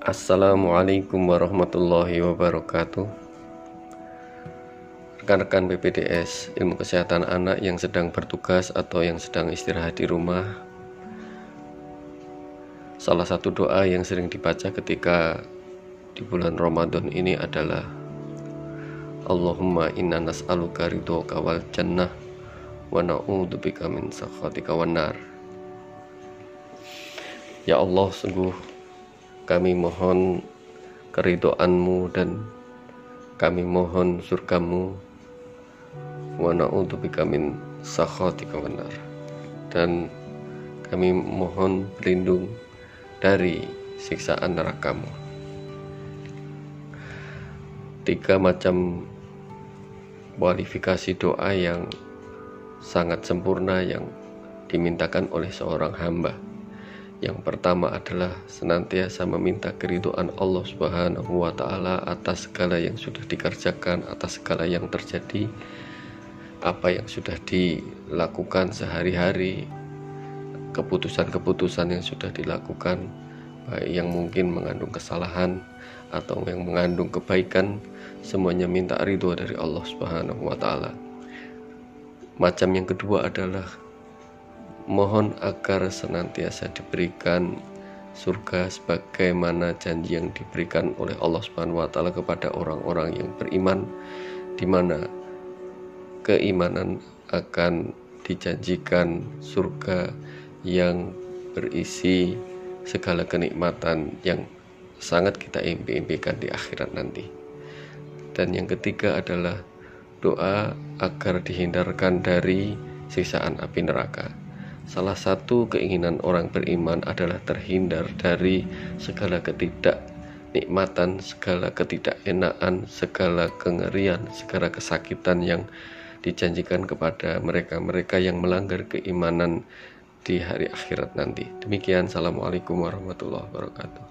Assalamualaikum warahmatullahi wabarakatuh. Rekan-rekan BPDS Ilmu Kesehatan Anak yang sedang bertugas atau yang sedang istirahat di rumah. Salah satu doa yang sering dibaca ketika di bulan Ramadan ini adalah Allahumma inna nas'aluka ridhoka wal jannah wa na'udzubika min sakhatika wan nar. Ya Allah, sungguh kami mohon keridoanmu dan kami mohon surgamu. Wa na'udzubika min sakhatika wanar dan kami mohon berlindung dari siksaan nerakamu. Tiga macam kualifikasi doa yang sangat sempurna yang dimintakan oleh seorang hamba yang pertama adalah senantiasa meminta keriduan Allah Subhanahu wa taala atas segala yang sudah dikerjakan, atas segala yang terjadi, apa yang sudah dilakukan sehari-hari, keputusan-keputusan yang sudah dilakukan, baik yang mungkin mengandung kesalahan atau yang mengandung kebaikan, semuanya minta ridho dari Allah Subhanahu wa taala. Macam yang kedua adalah Mohon agar senantiasa diberikan surga sebagaimana janji yang diberikan oleh Allah Subhanahu wa taala kepada orang-orang yang beriman di mana keimanan akan dijanjikan surga yang berisi segala kenikmatan yang sangat kita impi-impikan di akhirat nanti. Dan yang ketiga adalah doa agar dihindarkan dari sisaan api neraka. Salah satu keinginan orang beriman adalah terhindar dari segala ketidaknikmatan, segala ketidakenaan, segala kengerian, segala kesakitan yang dijanjikan kepada mereka-mereka yang melanggar keimanan di hari akhirat nanti. Demikian, Assalamualaikum warahmatullahi wabarakatuh.